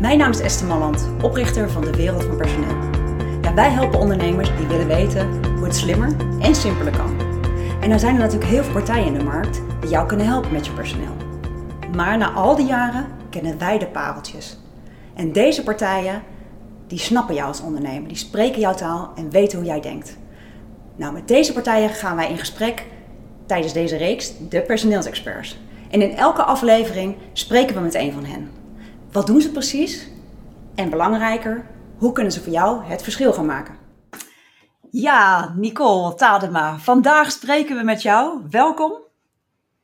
Mijn naam is Esther Malland, oprichter van de Wereld van Personeel. Ja, wij helpen ondernemers die willen weten hoe het slimmer en simpeler kan. En er zijn er natuurlijk heel veel partijen in de markt die jou kunnen helpen met je personeel. Maar na al die jaren kennen wij de pareltjes. En deze partijen, die snappen jou als ondernemer, die spreken jouw taal en weten hoe jij denkt. Nou, met deze partijen gaan wij in gesprek tijdens deze reeks, de personeelsexperts. En in elke aflevering spreken we met een van hen. Wat doen ze precies? En belangrijker, hoe kunnen ze voor jou het verschil gaan maken? Ja, Nicole Tadema, vandaag spreken we met jou. Welkom.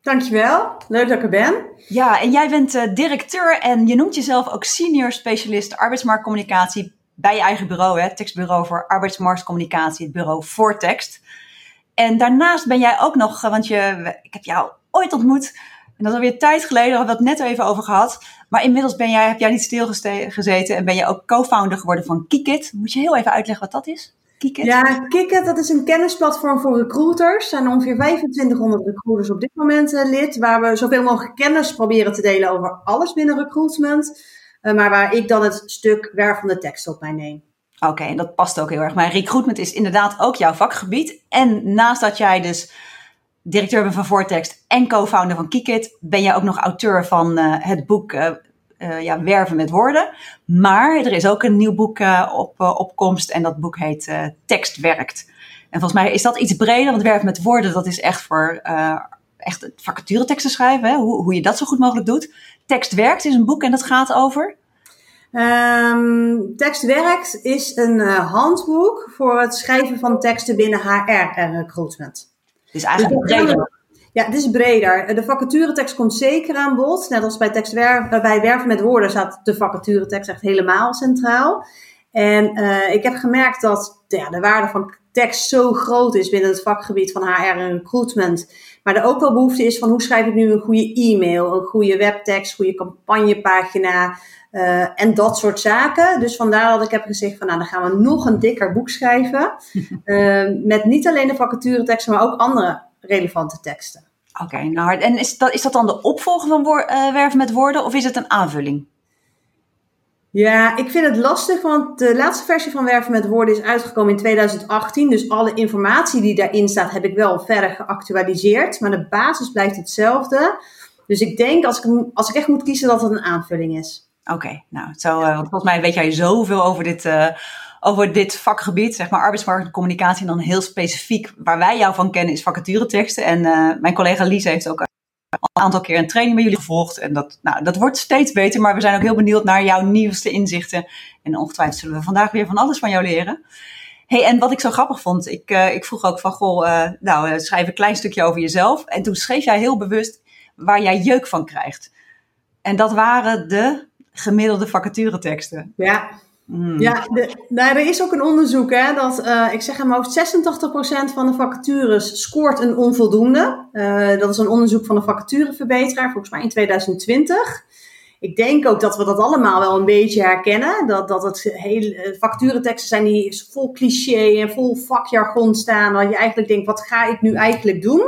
Dankjewel, leuk dat ik er ben. Ja, en jij bent uh, directeur en je noemt jezelf ook senior specialist arbeidsmarktcommunicatie bij je eigen bureau, hè, tekstbureau voor arbeidsmarktcommunicatie, het bureau Voortekst. En daarnaast ben jij ook nog, want je, ik heb jou ooit ontmoet dat is alweer tijd geleden, daar hebben we het net even over gehad. Maar inmiddels ben jij, heb jij niet stilgezeten en ben je ook co-founder geworden van Kikit. Moet je heel even uitleggen wat dat is? Kikit? Ja, Kikit, dat is een kennisplatform voor recruiters. Er zijn ongeveer 2500 recruiters op dit moment uh, lid, waar we zoveel mogelijk kennis proberen te delen over alles binnen recruitment. Uh, maar waar ik dan het stuk wervende tekst op mij neem. Oké, en dat past ook heel erg. Maar recruitment is inderdaad ook jouw vakgebied. En naast dat jij dus directeur van Vortext en co-founder van Kikit, ben jij ook nog auteur van uh, het boek uh, uh, ja, Werven met Woorden. Maar er is ook een nieuw boek op opkomst en dat boek heet Tekst werkt. En volgens mij is dat iets breder, want Werven met Woorden, dat is echt voor echt vacatureteksten schrijven, hè? Hoe, hoe je dat zo goed mogelijk doet. Tekst werkt is een boek en dat gaat over... Um, tekst werkt is een handboek voor het schrijven van teksten binnen HR en recruitment. Het is eigenlijk dus breder. Ja, het is breder. De vacaturetekst komt zeker aan bod. Net als bij, tekstwer bij werven met woorden staat de vacaturetekst echt helemaal centraal. En uh, ik heb gemerkt dat ja, de waarde van tekst zo groot is binnen het vakgebied van HR en recruitment. Maar er ook wel behoefte is van hoe schrijf ik nu een goede e-mail, een goede webtekst, goede campagnepagina uh, en dat soort zaken. Dus vandaar dat ik heb gezegd van nou dan gaan we nog een dikker boek schrijven. uh, met niet alleen de vacatureteksten, maar ook andere relevante teksten. Oké, okay, nou en is dat, is dat dan de opvolger van woor, uh, werven met woorden of is het een aanvulling? Ja, ik vind het lastig, want de laatste versie van Werven met Woorden is uitgekomen in 2018. Dus alle informatie die daarin staat heb ik wel verder geactualiseerd. Maar de basis blijft hetzelfde. Dus ik denk, als ik, als ik echt moet kiezen, dat het een aanvulling is. Oké, nou, zo, uh, want volgens mij weet jij zoveel over dit, uh, over dit vakgebied, zeg maar arbeidsmarktcommunicatie. En dan heel specifiek, waar wij jou van kennen, is vacatureteksten. En uh, mijn collega Lies heeft ook een aantal keer een training bij jullie gevolgd. En dat, nou, dat wordt steeds beter, maar we zijn ook heel benieuwd naar jouw nieuwste inzichten. En ongetwijfeld zullen we vandaag weer van alles van jou leren. hey, en wat ik zo grappig vond, ik, ik vroeg ook van, goh, nou, schrijf een klein stukje over jezelf. En toen schreef jij heel bewust waar jij jeuk van krijgt. En dat waren de gemiddelde vacatureteksten. Ja. Mm. Ja, de, nou, er is ook een onderzoek hè, dat, uh, ik zeg hoofd, 86% van de vacatures scoort een onvoldoende. Uh, dat is een onderzoek van de vacatureverbeteraar, volgens mij in 2020. Ik denk ook dat we dat allemaal wel een beetje herkennen. Dat, dat het hele vacatureteksten zijn die vol cliché en vol vakjargon staan. Dat je eigenlijk denkt, wat ga ik nu eigenlijk doen?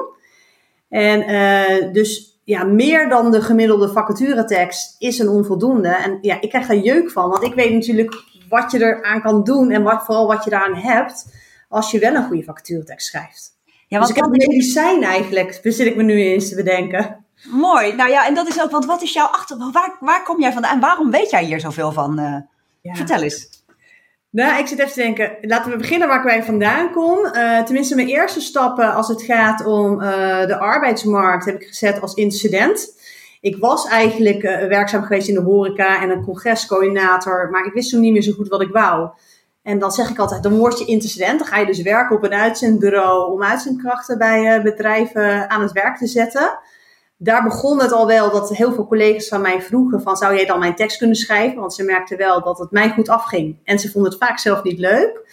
En uh, dus ja, meer dan de gemiddelde vacaturetekst is een onvoldoende. En ja, ik krijg daar jeuk van, want ik weet natuurlijk wat je eraan kan doen en wat, vooral wat je daaraan hebt als je wel een goede vacaturetekst schrijft. Ja, dus ik heb een medicijn eigenlijk, zit ik me nu eens te bedenken. Mooi. Nou ja, en dat is ook, want wat is jouw achter... Waar, waar kom jij vandaan en waarom weet jij hier zoveel van? Uh, ja. Vertel eens. Nou, ik zit even te denken. Laten we beginnen waar ik bij vandaan kom. Uh, tenminste, mijn eerste stappen als het gaat om uh, de arbeidsmarkt heb ik gezet als incident. Ik was eigenlijk uh, werkzaam geweest in de horeca en een congrescoördinator, maar ik wist toen niet meer zo goed wat ik wou. En dan zeg ik altijd, dan word je incident. Dan ga je dus werken op een uitzendbureau om uitzendkrachten bij bedrijven aan het werk te zetten daar begon het al wel dat heel veel collega's van mij vroegen van zou jij dan mijn tekst kunnen schrijven? Want ze merkten wel dat het mij goed afging. En ze vonden het vaak zelf niet leuk.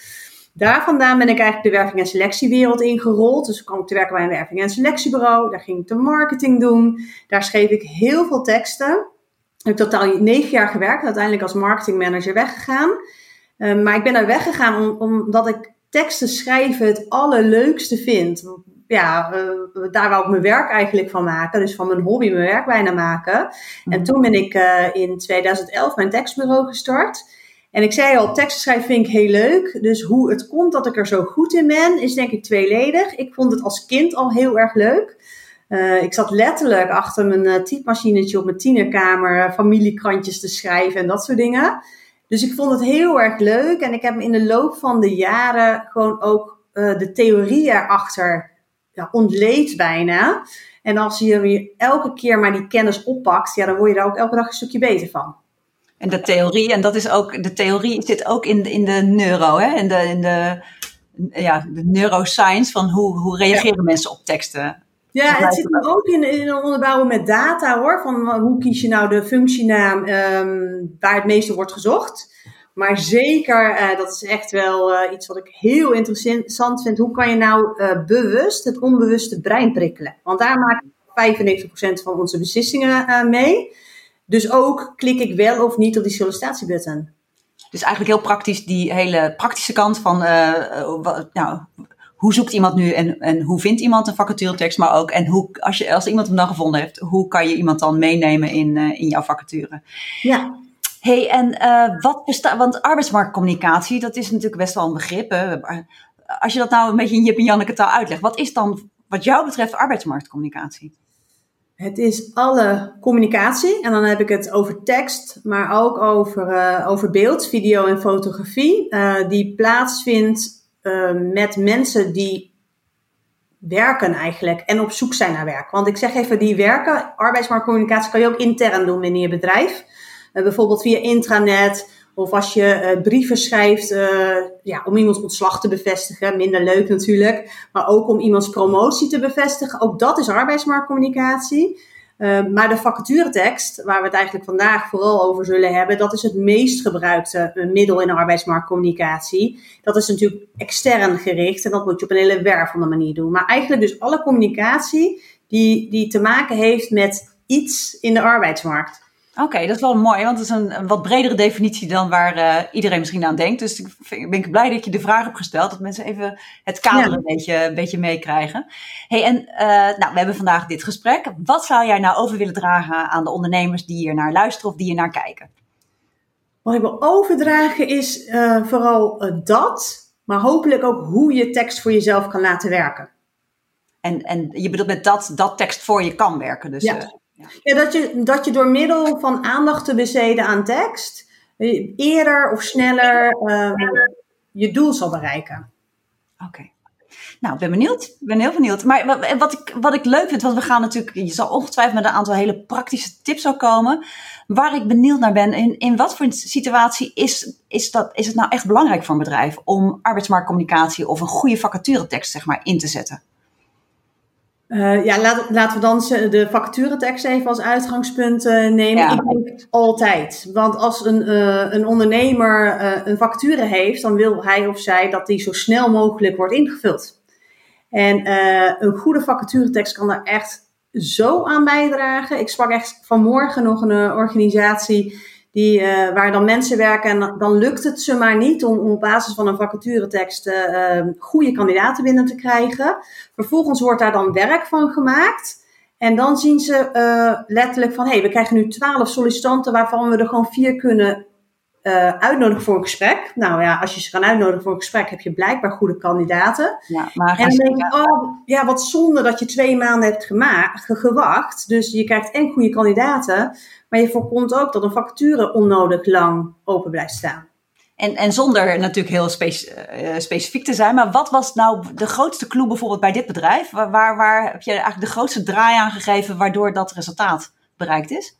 Daar vandaan ben ik eigenlijk de werving- en selectiewereld ingerold. Dus kwam ik te werken bij een werving- en selectiebureau. Daar ging ik de marketing doen. Daar schreef ik heel veel teksten. Ik heb totaal negen jaar gewerkt. Uiteindelijk als marketingmanager weggegaan. Um, maar ik ben daar weggegaan om, omdat ik teksten schrijven het allerleukste vind ja, uh, daar wou ik mijn werk eigenlijk van maken. Dus van mijn hobby mijn werk bijna maken. En mhm. toen ben ik uh, in 2011 mijn tekstbureau gestart. En ik zei al, teksten schrijven vind ik heel leuk. Dus hoe het komt dat ik er zo goed in ben, is denk ik tweeledig. Ik vond het als kind al heel erg leuk. Uh, ik zat letterlijk achter mijn typemachinetje op mijn tienerkamer familiekrantjes te schrijven en dat soort dingen. Dus ik vond het heel erg leuk en ik heb in de loop van de jaren gewoon ook de theorie erachter ja, ontleed bijna. En als je elke keer maar die kennis oppakt, ja, dan word je daar ook elke dag een stukje beter van. En de theorie, en dat is ook, de theorie zit ook in, in de neuro, hè? In de, in de, ja, de neuroscience van hoe, hoe reageren mensen op teksten. Ja, het zit ook in, in onderbouwen met data hoor. Van hoe kies je nou de functienaam um, waar het meeste wordt gezocht. Maar zeker, uh, dat is echt wel uh, iets wat ik heel interessant vind. Hoe kan je nou uh, bewust het onbewuste brein prikkelen? Want daar maken 95% van onze beslissingen mee. Dus ook klik ik wel of niet op die sollicitatiebutton. Dus eigenlijk heel praktisch, die hele praktische kant van nou, hoe zoekt iemand nu en, en hoe vindt iemand een vacaturetekst, maar ook en hoe, als, je, als iemand hem dan gevonden heeft, hoe kan je iemand dan meenemen in, in jouw vacature? Ja. Hey, en uh, wat bestaat, want arbeidsmarktcommunicatie, dat is natuurlijk best wel een begrip. Hè? Als je dat nou een beetje in Jip en Janneke taal uitlegt, wat is dan wat jou betreft arbeidsmarktcommunicatie? Het is alle communicatie en dan heb ik het over tekst, maar ook over, uh, over beeld, video en fotografie, die plaatsvindt met mensen die werken eigenlijk en op zoek zijn naar werk. Want ik zeg even, die werken, arbeidsmarktcommunicatie kan je ook intern doen binnen je bedrijf. Uh, bijvoorbeeld via intranet of als je uh, brieven schrijft uh, ja, om iemands ontslag te bevestigen. Minder leuk natuurlijk, maar ook om iemands promotie te bevestigen. Ook dat is arbeidsmarktcommunicatie. Maar de vacaturetekst, waar we het eigenlijk vandaag vooral over zullen hebben, dat is het meest gebruikte middel in arbeidsmarktcommunicatie. Dat is natuurlijk extern gericht en dat moet je op een hele wervende manier doen. Maar eigenlijk dus alle communicatie die, die te maken heeft met iets in de arbeidsmarkt. Oké, dat is wel mooi, want het is een, een wat bredere definitie dan waar uh, iedereen misschien aan denkt. Dus ik ben blij dat je de vraag hebt gesteld, dat mensen even het kader ja. een, beetje, een beetje meekrijgen. hey, en uh, nou, we hebben vandaag dit gesprek. Wat zou jij nou over willen dragen aan de ondernemers die hier naar luisteren of die hier naar kijken? Wat ik wil overdragen is uh, vooral dat, maar hopelijk ook hoe je tekst voor jezelf kan laten werken. En, en je bedoelt met dat, dat tekst voor je kan werken. Dus, ja. Ja, dat, je, dat je door middel van aandacht te besteden aan tekst eerder of sneller uh, je doel zal bereiken. Oké. Nou, ik ben benieuwd. Ik ben heel benieuwd. Maar wat ik, wat ik leuk vind, want we gaan natuurlijk, je zal ongetwijfeld met een aantal hele praktische tips ook komen. Waar ik benieuwd naar ben, in, in wat voor situatie is, is, dat, is het nou echt belangrijk voor een bedrijf om arbeidsmarktcommunicatie of een goede vacaturetekst zeg maar, in te zetten? Uh, ja, laat, laten we dan de vacaturetekst even als uitgangspunt uh, nemen. Ja. Ik denk altijd. Want als een, uh, een ondernemer een vacature heeft, dan wil hij of zij dat die zo snel mogelijk wordt ingevuld. En een goede vacaturetekst kan daar echt zo aan bijdragen. Ik sprak echt vanmorgen nog een organisatie die, uh, waar dan mensen werken en dan lukt het ze maar niet om, op basis van een vacaturetekst uh, goede kandidaten binnen te krijgen. Vervolgens wordt daar dan werk van gemaakt. En dan zien ze uh, letterlijk van, hé, hey, we krijgen nu twaalf sollicitanten waarvan we er gewoon vier kunnen uitnodigen voor een gesprek. Nou ja, als je ze kan uitnodigen voor een gesprek, heb je blijkbaar goede kandidaten. Ja, maar en dan denk ik, oh, ja, wat zonde dat je twee maanden hebt gewacht. Dus je krijgt en goede kandidaten, maar je voorkomt ook dat een vacature onnodig lang open blijft staan. En, en zonder natuurlijk heel uh, specifiek te zijn, maar wat was nou de grootste clue bijvoorbeeld bij dit bedrijf? Waar, waar, waar heb je eigenlijk de grootste draai aan gegeven waardoor dat resultaat bereikt is?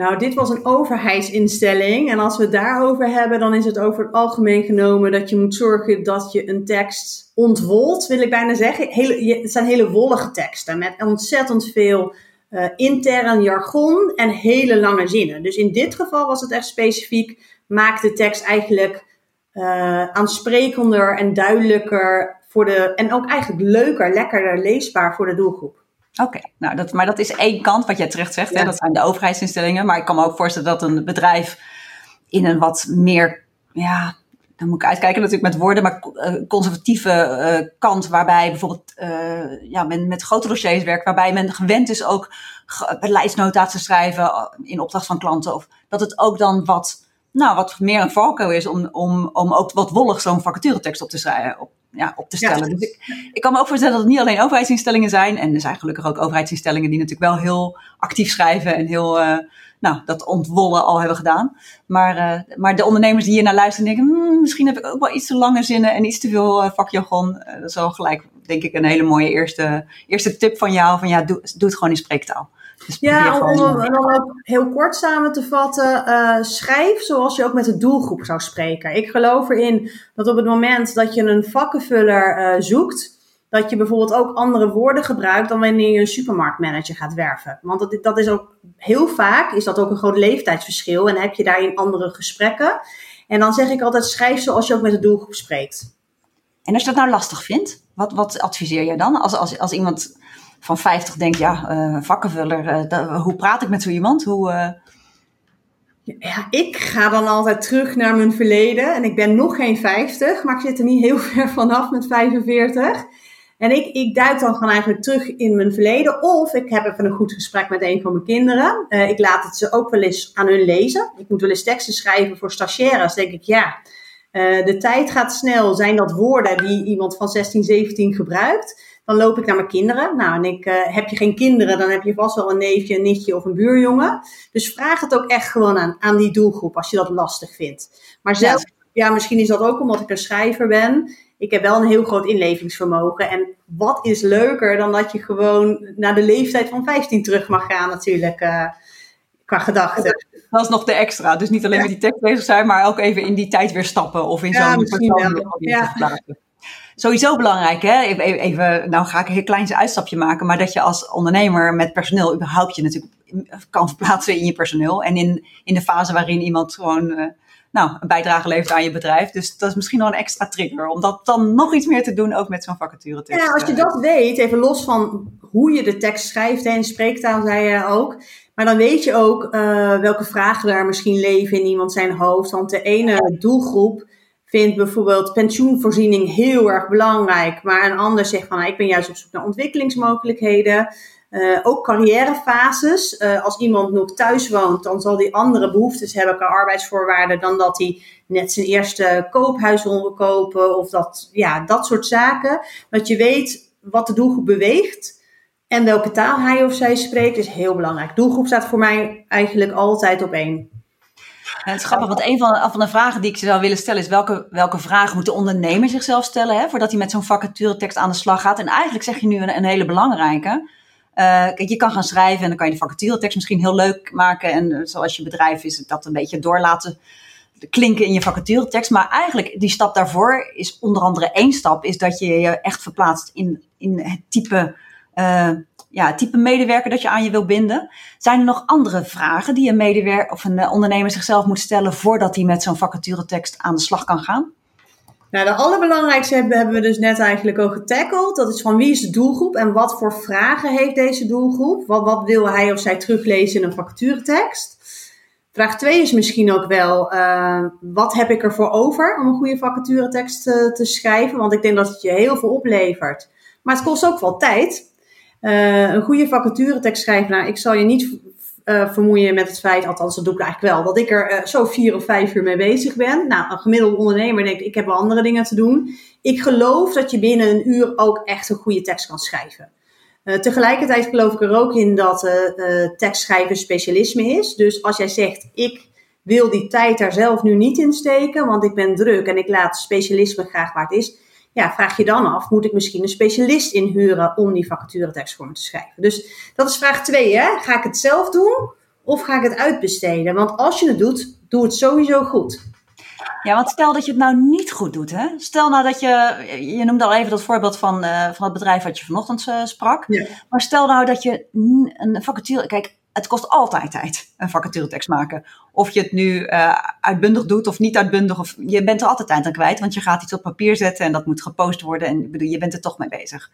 Nou, dit was een overheidsinstelling. En als we het daarover hebben, dan is het over het algemeen genomen dat je moet zorgen dat je een tekst ontwolt, wil ik bijna zeggen. Hele, het zijn hele wollige teksten met ontzettend veel uh, intern jargon en hele lange zinnen. Dus in dit geval was het echt specifiek, maak de tekst eigenlijk uh, aansprekender en duidelijker voor de, en ook eigenlijk leuker, lekkerder leesbaar voor de doelgroep. Oké, okay, nou dat, maar dat is één kant wat jij terecht zegt, ja. hè, dat zijn de overheidsinstellingen. Maar ik kan me ook voorstellen dat een bedrijf in een wat meer ja, dan moet ik uitkijken natuurlijk met woorden, maar uh, conservatieve uh, kant, waarbij bijvoorbeeld uh, ja, men met grote dossiers werkt, waarbij men gewend is ook beleidsnota te schrijven in opdracht van klanten. Of dat het ook dan wat, nou, wat meer een valkuil is om, om, om ook wat wollig zo'n vacaturetekst op te schrijven. Op, ja, op te stellen. dus ik, ik kan me ook voorstellen dat het niet alleen overheidsinstellingen zijn. En er zijn gelukkig ook overheidsinstellingen die natuurlijk wel heel actief schrijven en heel nou, dat ontwollen al hebben gedaan. Maar, uh, maar de ondernemers die hier naar luisteren denken, hmm, misschien heb ik ook wel iets te lange zinnen en iets te veel uh, vakjargon. Dat is wel gelijk, denk ik, een hele mooie eerste, eerste tip van jou. Van ja, doe, doe het gewoon in spreektaal. Dus ja, om, om, dan ook heel kort samen te vatten, schrijf zoals je ook met de doelgroep zou spreken. Ik geloof erin dat op het moment dat je een vakkenvuller zoekt, dat je bijvoorbeeld ook andere woorden gebruikt dan wanneer je een supermarktmanager gaat werven. Want dat, dat is ook heel vaak, is dat ook een groot leeftijdsverschil en heb je daarin andere gesprekken. En dan zeg ik altijd, schrijf zoals je ook met de doelgroep spreekt. En als je dat nou lastig vindt, wat, wat adviseer je dan? Als, als, als iemand van 50 denkt, ja, uh, vakkenvuller, uh, hoe praat ik met zo iemand? Hoe, uh... Ja, ik ga dan altijd terug naar mijn verleden. En ik ben nog geen 50, maar ik zit er niet heel ver vanaf met 45. En ik, ik duik dan gewoon eigenlijk terug in mijn verleden. Of ik heb even een goed gesprek met een van mijn kinderen. Uh, ik laat het ze ook wel eens aan hun lezen. Ik moet wel eens teksten schrijven voor stagiaires. denk ik, ja, de tijd gaat snel. Zijn dat woorden die iemand van 16, 17 gebruikt? Dan loop ik naar mijn kinderen. Nou, en ik, uh, heb je geen kinderen, dan heb je vast wel een neefje, een nichtje of een buurjongen. Dus vraag het ook echt gewoon aan, aan die doelgroep als je dat lastig vindt. Maar zelf, ja. ja, misschien is dat ook omdat ik een schrijver ben ik heb wel een heel groot inlevingsvermogen. En wat is leuker dan dat je gewoon naar de leeftijd van 15 terug mag gaan, natuurlijk, uh, qua gedachten. Dat is nog de extra. Dus niet alleen met die tekst bezig zijn, maar ook even in die tijd weer stappen of in zo'n persoon ja. Sowieso belangrijk, hè? Even, nou ga ik een heel klein uitstapje maken, maar dat je als ondernemer met personeel überhaupt je natuurlijk kan verplaatsen in je personeel. En in, in de fase waarin iemand gewoon uh, nou, een bijdrage levert aan je bedrijf. Dus dat is misschien nog een extra trigger. Om dat dan nog iets meer te doen, ook met zo'n vacature. Ja, als je dat weet, even los van hoe je de tekst schrijft en spreektaal zei je ook. Maar dan weet je ook uh, welke vragen daar misschien leven in iemand zijn hoofd. Want de ene doelgroep vindt bijvoorbeeld pensioenvoorziening heel erg belangrijk. Maar een ander zegt van, nou, ik ben juist op zoek naar ontwikkelingsmogelijkheden. Uh, ook carrièrefases. Uh, als iemand nog thuis woont, dan zal die andere behoeftes hebben qua arbeidsvoorwaarden dan dat hij net zijn eerste koophuis wil kopen of dat, ja, dat soort zaken. Dat je weet wat de doelgroep beweegt en welke taal hij of zij spreekt is heel belangrijk. Doelgroep staat voor mij eigenlijk altijd op één. Ja, het is grappig, want een van, van de vragen die ik zou willen stellen is welke, welke vragen moet de ondernemer zichzelf stellen hè, voordat hij met zo'n vacaturetekst aan de slag gaat. En eigenlijk zeg je nu een, hele belangrijke. Uh, kijk, je kan gaan schrijven en dan kan je de vacaturetekst misschien heel leuk maken. En uh, zoals je bedrijf is, dat een beetje door laten klinken in je vacaturetekst. Maar eigenlijk, die stap daarvoor is onder andere één stap, is dat je je echt verplaatst in, in het type, uh, ja, type medewerker dat je aan je wil binden. Zijn er nog andere vragen die een medewerker of een ondernemer zichzelf moet stellen voordat hij met zo'n vacaturetekst aan de slag kan gaan? Nou, de allerbelangrijkste hebben, we dus net eigenlijk ook getackled. Dat is van wie is de doelgroep en wat voor vragen heeft deze doelgroep? Wat, wat wil hij of zij teruglezen in een vacaturetekst? Vraag 2 is misschien ook wel, uh, wat heb ik ervoor over om een goede vacaturetekst te, te schrijven? Want ik denk dat het je heel veel oplevert. Maar het kost ook wel tijd. Uh, een goede vacaturetekst schrijven, nou, ik zal je niet uh, vermoeien met het feit, althans dat doe ik eigenlijk wel, dat ik er uh, zo vier of vijf uur mee bezig ben. Nou, een gemiddelde ondernemer denkt, ik heb wel andere dingen te doen. Ik geloof dat je binnen een uur ook echt een goede tekst kan schrijven. Tegelijkertijd geloof ik er ook in dat tekstschrijven specialisme is. Dus als jij zegt, ik wil die tijd daar zelf nu niet in steken, want ik ben druk en ik laat specialisme graag waar het is ja, vraag je dan af, moet ik misschien een specialist inhuren om die vacaturetekst voor me te schrijven? Dus dat is vraag twee, hè? Ga ik het zelf doen of ga ik het uitbesteden? Want als je het doet, doe het sowieso goed. Ja, want stel dat je het nou niet goed doet. Hè? Stel nou dat je, je noemde al even dat voorbeeld van, uh, van het bedrijf wat je vanochtend uh, sprak. Ja. Maar stel nou dat je een vacature, kijk, het kost altijd tijd, een vacaturetekst maken. Of je het nu uh, uitbundig doet of niet uitbundig. Of, je bent er altijd tijd aan kwijt, want je gaat iets op papier zetten en dat moet gepost worden. En bedoel, je bent er toch mee bezig.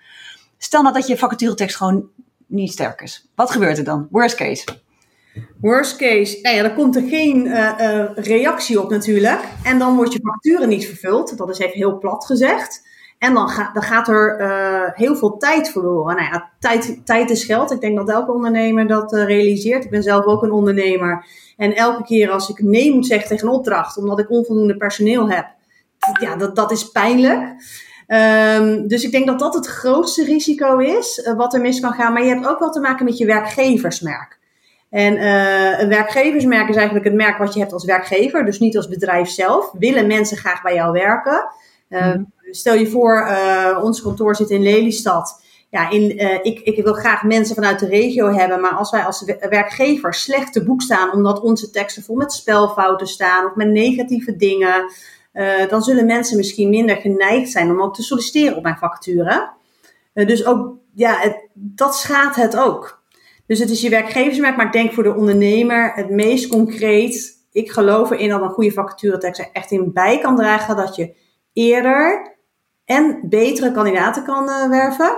Stel nou dat je vacaturetekst gewoon niet sterk is. Wat gebeurt er dan? Worst case. Worst case, nou ja, dan komt er geen uh, reactie op natuurlijk. En dan wordt je facturen niet vervuld. Dat is even heel plat gezegd. En dan, ga, dan gaat er uh, heel veel tijd verloren. Nou ja, tijd, tijd is geld. Ik denk dat elke ondernemer dat uh, realiseert. Ik ben zelf ook een ondernemer. En elke keer als ik nee moet zeggen tegen een opdracht, omdat ik onvoldoende personeel heb, ja, dat, dat is pijnlijk. Um, dus ik denk dat dat het grootste risico is, uh, wat er mis kan gaan. Maar je hebt ook wel te maken met je werkgeversmerk. En een werkgeversmerk is eigenlijk het merk wat je hebt als werkgever, dus niet als bedrijf zelf. Willen mensen graag bij jou werken? Uh, Stel je voor, uh, ons kantoor zit in Lelystad. Ja, in, ik, ik wil graag mensen vanuit de regio hebben, maar als wij als werkgever slecht te boek staan omdat onze teksten vol met spelfouten staan of met negatieve dingen, uh, dan zullen mensen misschien minder geneigd zijn om ook te solliciteren op mijn facturen. Uh, dus ook, ja, dat schaadt het ook. Dus het is je werkgeversmerk, maar ik denk voor de ondernemer het meest concreet. Ik geloof erin dat een goede vacaturetekst er echt in bij kan dragen dat je eerder en betere kandidaten kan uh, werven.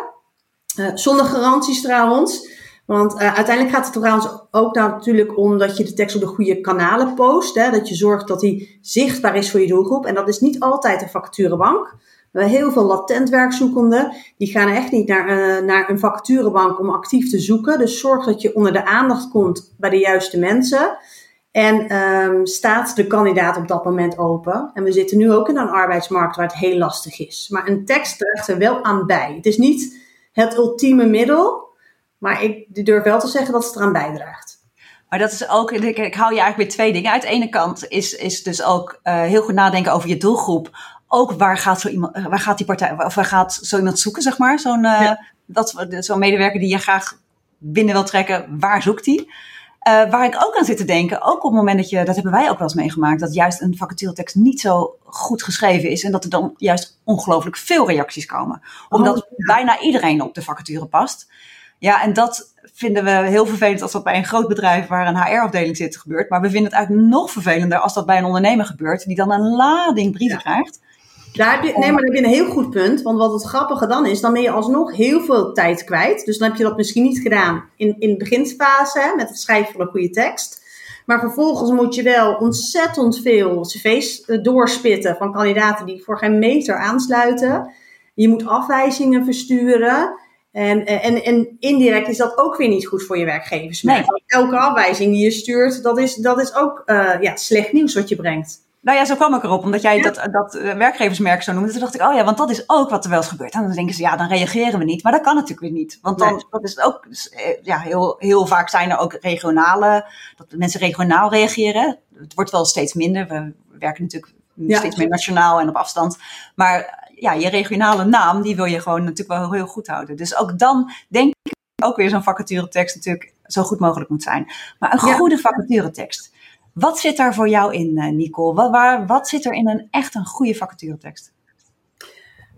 zonder garanties trouwens. Want uh, uiteindelijk gaat het trouwens ook natuurlijk om dat je de tekst op de goede kanalen post. Hè? Dat je zorgt dat die zichtbaar is voor je doelgroep. En dat is niet altijd een vacaturebank. We hebben heel veel latent werkzoekenden. Die gaan echt niet naar, naar een vacaturebank om actief te zoeken. Dus zorg dat je onder de aandacht komt bij de juiste mensen. En um, staat de kandidaat op dat moment open. En we zitten nu ook in een arbeidsmarkt waar het heel lastig is. Maar een tekst draagt er wel aan bij. Het is niet het ultieme middel. Maar ik durf wel te zeggen dat het eraan bijdraagt. Maar dat is ook, ik, ik hou je eigenlijk weer twee dingen. Uit de ene kant is, is dus ook uh, heel goed nadenken over je doelgroep. Ook waar gaat zo iemand, waar gaat die partij, of waar gaat zo iemand zoeken, zeg maar? Zo'n uh, ja. dat, zo'n medewerker die je graag binnen wil trekken, waar zoekt die? Uh, waar ik ook aan zit te denken, ook op het moment dat je, dat hebben wij ook wel eens meegemaakt, dat juist een vacaturetekst niet zo goed geschreven is en dat er dan juist ongelooflijk veel reacties komen. Omdat oh, ja. bijna iedereen op de vacature past. Ja, en dat vinden we heel vervelend als dat bij een groot bedrijf waar een HR-afdeling zit gebeurt. Maar we vinden het eigenlijk nog vervelender als dat bij een ondernemer gebeurt, die dan een lading brieven ja. krijgt. Daar heb je, nee, maar dan heb je een heel goed punt. Want wat het grappige dan is, dan ben je alsnog heel veel tijd kwijt. Dus dan heb je dat misschien niet gedaan in, in de beginfase hè, met het schrijven van een goede tekst. Maar vervolgens moet je wel ontzettend veel cv's doorspitten van kandidaten die voor geen meter aansluiten. Je moet afwijzingen versturen. En, en, en indirect is dat ook weer niet goed voor je werkgevers. Nee. Elke afwijzing die je stuurt, dat is, dat is ook uh, ja, slecht nieuws wat je brengt. Nou ja, zo kwam ik erop, omdat jij ja. dat, dat werkgeversmerk zo noemde. Toen dacht ik, oh ja, want dat is ook wat er wel eens gebeurt. En dan denken ze, ja, dan reageren we niet. Maar dat kan natuurlijk weer niet. Want dan, nee. dat is ook, ja, heel, heel vaak zijn er ook regionale, dat mensen regionaal reageren. Het wordt wel steeds minder. We werken natuurlijk ja. steeds meer nationaal en op afstand. Maar ja, je regionale naam, die wil je gewoon natuurlijk wel heel goed houden. Dus ook dan denk ik ook weer zo'n vacaturetekst natuurlijk zo goed mogelijk moet zijn. Maar een goede ja. vacaturetekst. Wat zit daar voor jou in, Nicole? Wat, waar, wat zit er in een echt een goede vacaturetekst?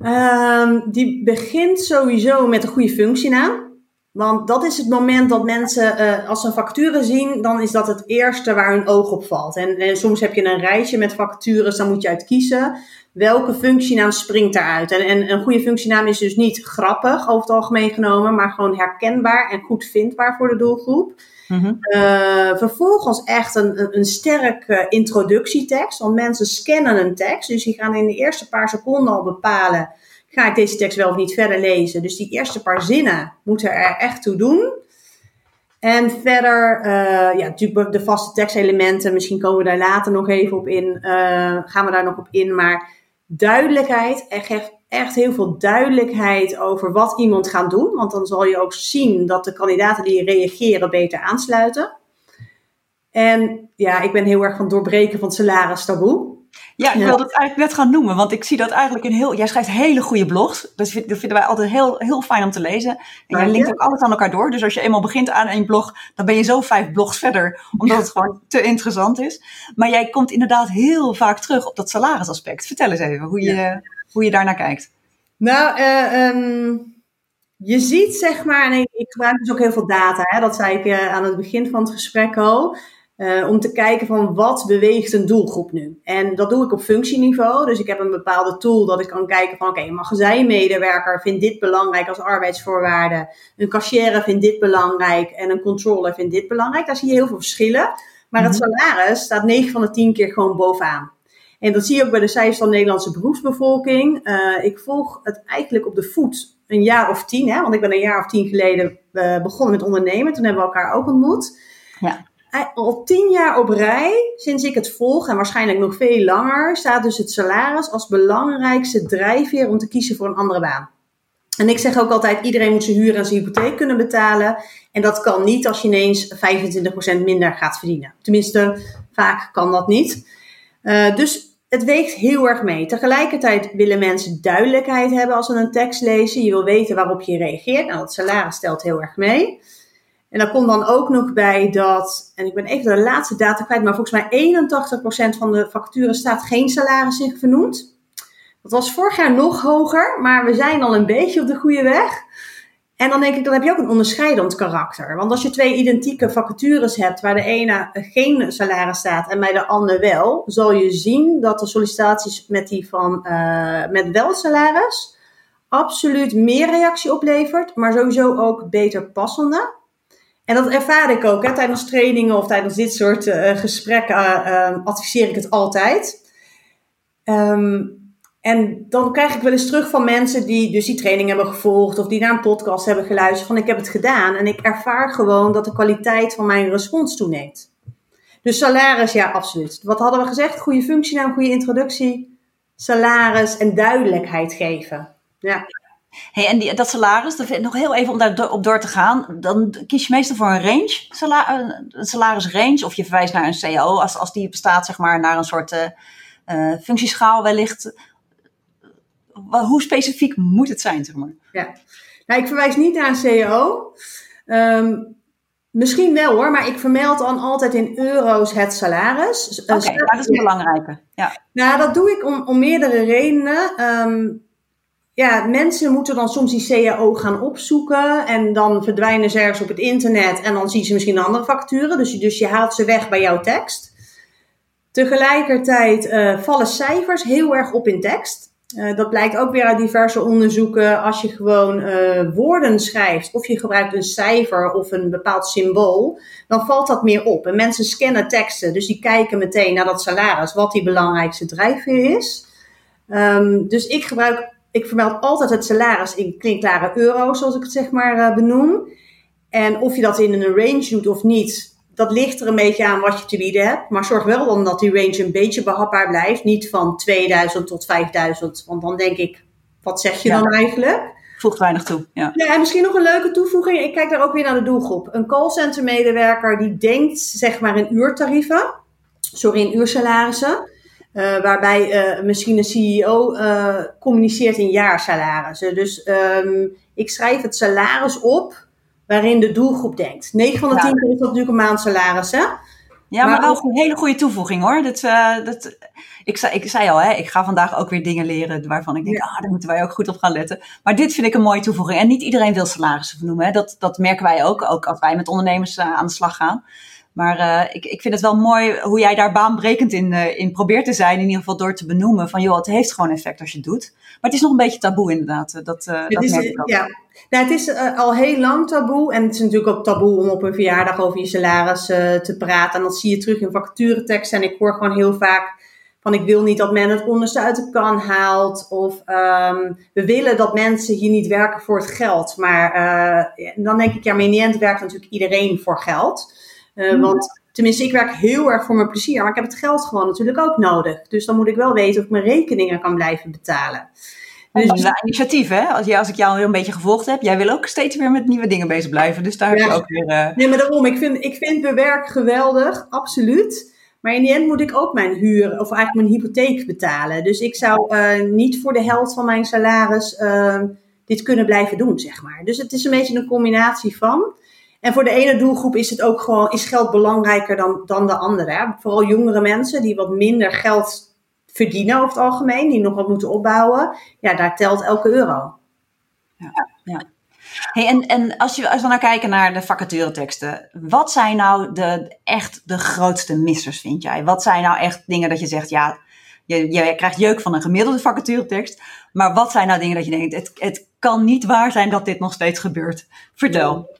Um, die begint sowieso met een goede functienaam. Want dat is het moment dat mensen, uh, als ze een vacature zien, dan is dat het eerste waar hun oog op valt. En, en soms heb je een rijtje met vacatures, dan moet je uit kiezen welke functienaam springt daaruit. En, en een goede functienaam is dus niet grappig over het algemeen genomen, maar gewoon herkenbaar en goed vindbaar voor de doelgroep. Mm-hmm. Uh, vervolgens echt een, een, sterke introductietekst, want mensen scannen een tekst, dus die gaan in de eerste paar seconden al bepalen ga ik deze tekst wel of niet verder lezen. Dus die eerste paar zinnen moeten er echt toe doen. En verder, uh, ja, natuurlijk de vaste tekstelementen. Misschien komen we daar later nog even op in. Gaan we daar nog op in. Maar duidelijkheid, echt, echt heel veel duidelijkheid over wat iemand gaat doen. Want dan zal je ook zien dat de kandidaten die reageren beter aansluiten. En ja, ik ben heel erg van doorbreken van salaris taboe. Ja, ik wilde het eigenlijk net gaan noemen, want ik zie dat eigenlijk in heel. Jij schrijft hele goede blogs. Dus dat vinden wij altijd heel, heel fijn om te lezen. En jij linkt ook alles aan elkaar door. Dus als je eenmaal begint aan een blog, dan ben je zo vijf blogs verder, omdat het gewoon te interessant is. Maar jij komt inderdaad heel vaak terug op dat salarisaspect. Vertel eens even hoe je, hoe je daarnaar kijkt. Nou, uh, um, je ziet zeg maar, en ik, ik gebruik dus ook heel veel data, hè, dat zei ik uh, aan het begin van het gesprek al. Uh, om te kijken van wat beweegt een doelgroep nu. En dat doe ik op functieniveau. Dus ik heb een bepaalde tool dat ik kan kijken van oké, okay, een magazijnmedewerker vindt dit belangrijk als arbeidsvoorwaarde. Een cashier vindt dit belangrijk en een controller vindt dit belangrijk. Daar zie je heel veel verschillen. Maar het mhm. salaris staat 9 van de 10 keer gewoon bovenaan. En dat zie je ook bij de cijfers van de Nederlandse beroepsbevolking. Uh, ik volg het eigenlijk op de voet een jaar of tien, hè, want ik ben een jaar of tien geleden uh, begonnen met ondernemen. Toen hebben we elkaar ook ontmoet. Ja. Al tien jaar op rij, sinds ik het volg, en waarschijnlijk nog veel langer, staat dus het salaris als belangrijkste drijfveer om te kiezen voor een andere baan. En ik zeg ook altijd, iedereen moet zijn huur en zijn hypotheek kunnen betalen. En dat kan niet als je ineens 25% minder gaat verdienen. Tenminste, vaak kan dat niet. Uh, dus het weegt heel erg mee. Tegelijkertijd willen mensen duidelijkheid hebben als ze een tekst lezen. Je wil weten waarop je reageert. Nou, het salaris stelt heel erg mee. En dan komt dan ook nog bij dat, en ik ben even de laatste data kwijt, maar volgens mij 81% van de vacatures staat geen salaris in vernoemd. Dat was vorig jaar nog hoger, maar we zijn al een beetje op de goede weg. En dan denk ik, dan heb je ook een onderscheidend karakter. Want als je twee identieke vacatures hebt, waar de ene geen salaris staat en bij de ander wel, zal je zien dat de sollicitaties met die van uh, met wel salaris absoluut meer reactie oplevert, maar sowieso ook beter passende. En dat ervaar ik ook hè, tijdens trainingen of tijdens dit soort uh, gesprekken uh, adviseer ik het altijd. Um, en dan krijg ik wel eens terug van mensen die dus die training hebben gevolgd of die naar een podcast hebben geluisterd van ik heb het gedaan en ik ervaar gewoon dat de kwaliteit van mijn respons toeneemt. Dus salaris, ja, absoluut. Wat hadden we gezegd? Goede functienaam, goede introductie, salaris en duidelijkheid geven. Ja. Hey, en die, dat salaris, nog heel even om daar op door te gaan. Dan kies je meestal voor een range, een salarisrange, of je verwijst naar een CAO als, als die bestaat, zeg maar, naar een soort uh, functieschaal wellicht hoe specifiek moet het zijn, zeg maar? Ja, nou, ik verwijs niet naar een CEO. Um, misschien wel hoor, maar ik vermeld dan altijd in euro's het salaris. Oké, okay, dat is een belangrijke. Ja. Nou, dat doe ik om, om meerdere redenen. Um, ja, mensen moeten dan soms die CAO gaan opzoeken en dan verdwijnen ze ergens op het internet en dan zien ze misschien een andere facturen. Dus je, dus je haalt ze weg bij jouw tekst. Tegelijkertijd uh, vallen cijfers heel erg op in tekst. Uh, dat blijkt ook weer uit diverse onderzoeken. Als je gewoon uh, woorden schrijft of je gebruikt een cijfer of een bepaald symbool, dan valt dat meer op. En mensen scannen teksten, dus die kijken meteen naar dat salaris, wat die belangrijkste drijfveer is. Um, dus ik gebruik, ik vermeld altijd het salaris in klinkklare euro's, zoals ik het zeg maar uh, benoem. En of je dat in een range doet of niet, dat ligt er een beetje aan wat je te bieden hebt. Maar zorg wel dan dat die range een beetje behapbaar blijft. Niet van 2000 tot 5000. Want dan denk ik, wat zeg je dan eigenlijk? Voegt weinig toe. Ja. ja, en misschien nog een leuke toevoeging. Ik kijk daar ook weer naar de doelgroep. Een callcenter medewerker die denkt zeg maar in uurtarieven. Sorry, in uursalarissen. Uh, waarbij uh, misschien een CEO uh, eh, communiceert in jaarsalarissen. Dus um, ik schrijf het salaris op waarin de doelgroep denkt. 9 van de 10 keer is dat natuurlijk een maandsalaris, hè? Ja, maar, wel een hele goede toevoeging hoor. Dat, dat, ik, zei, ik zei al, hè, ik ga vandaag ook weer dingen leren waarvan ik denk, ja. ah, daar moeten wij ook goed op gaan letten. Maar dit vind ik een mooie toevoeging. En niet iedereen wil salarissen vernoemen. Hè. Dat, dat merken wij ook, ook als wij met ondernemers aan de slag gaan. Maar uh, ik, ik vind het wel mooi hoe jij daar baanbrekend in, uh, in probeert te zijn. In ieder geval door te benoemen van, joh, het heeft gewoon effect als je het doet. Maar het is nog een beetje taboe inderdaad. Dat, dat is, merk ik ook. Ja, nou, het is al heel lang taboe. En het is natuurlijk ook taboe om op een verjaardag over je salaris te praten. En dat zie je terug in vacatureteksten. En ik hoor gewoon heel vaak van ik wil niet dat men het onderste uit de kan haalt. Of um, we willen dat mensen hier niet werken voor het geld. Maar dan denk ik, ja, maar in werkt natuurlijk iedereen voor geld. Mm. Want tenminste, ik werk heel erg voor mijn plezier. Maar ik heb het geld gewoon natuurlijk ook nodig. Dus dan moet ik wel weten of ik mijn rekeningen kan blijven betalen. Dus dat is een initiatief, hè? Als, als ik jou een beetje gevolgd heb, jij wil ook steeds weer met nieuwe dingen bezig blijven. Dus daar heb je ook weer. Uh... Nee, maar daarom, ik vind, ik vind mijn werk geweldig, absoluut. Maar in die end moet ik ook mijn huur, of eigenlijk mijn hypotheek betalen. Dus ik zou uh, niet voor de helft van mijn salaris uh, dit kunnen blijven doen, zeg maar. Dus het is een beetje een combinatie van. En voor de ene doelgroep is het ook gewoon, is geld belangrijker dan, dan de andere. Hè? Vooral jongere mensen die wat minder geld verdienen over het algemeen, die nog wat moeten opbouwen, ja, daar telt elke euro. Ja, ja. Hey, en en als, je, als we nou kijken naar de vacatureteksten, wat zijn nou de, echt de grootste missers, vind jij? Wat zijn nou echt dingen dat je zegt, ja, je, je krijgt jeuk van een gemiddelde vacaturetekst, maar wat zijn nou dingen dat je denkt, het, het kan niet waar zijn dat dit nog steeds gebeurt? Vertel.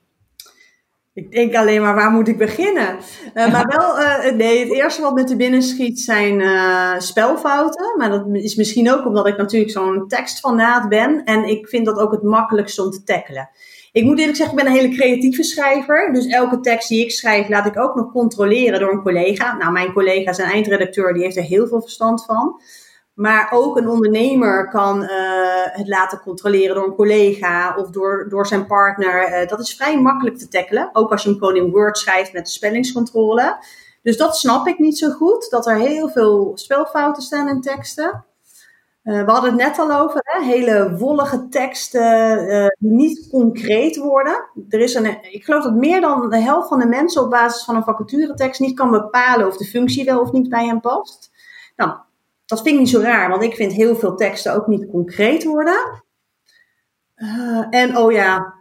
Ik denk alleen maar, waar moet ik beginnen? Uh, maar wel, uh, nee, het eerste wat me te binnen schiet zijn uh, spelfouten. Maar dat is misschien ook omdat ik natuurlijk zo'n tekstfanaat ben. En ik vind dat ook het makkelijkste om te tackelen. Ik moet eerlijk zeggen, ik ben een hele creatieve schrijver. Dus elke tekst die ik schrijf, laat ik ook nog controleren door een collega. Nou, mijn collega is een eindredacteur, die heeft er heel veel verstand van. Maar ook een ondernemer kan uh, het laten controleren door een collega of door, door zijn partner. Uh, dat is vrij makkelijk te tackelen. Ook als je hem gewoon in Word schrijft met spellingscontrole. Dus dat snap ik niet zo goed. Dat er heel veel spelfouten staan in teksten. Uh, we hadden het net al over, hè? hele wollige teksten die niet concreet worden. Er is een, ik geloof dat meer dan de helft van de mensen op basis van een vacaturetekst niet kan bepalen of de functie wel of niet bij hem past. Nou, dat vind ik niet zo raar, want ik vind heel veel teksten ook niet concreet worden. Uh, en oh ja,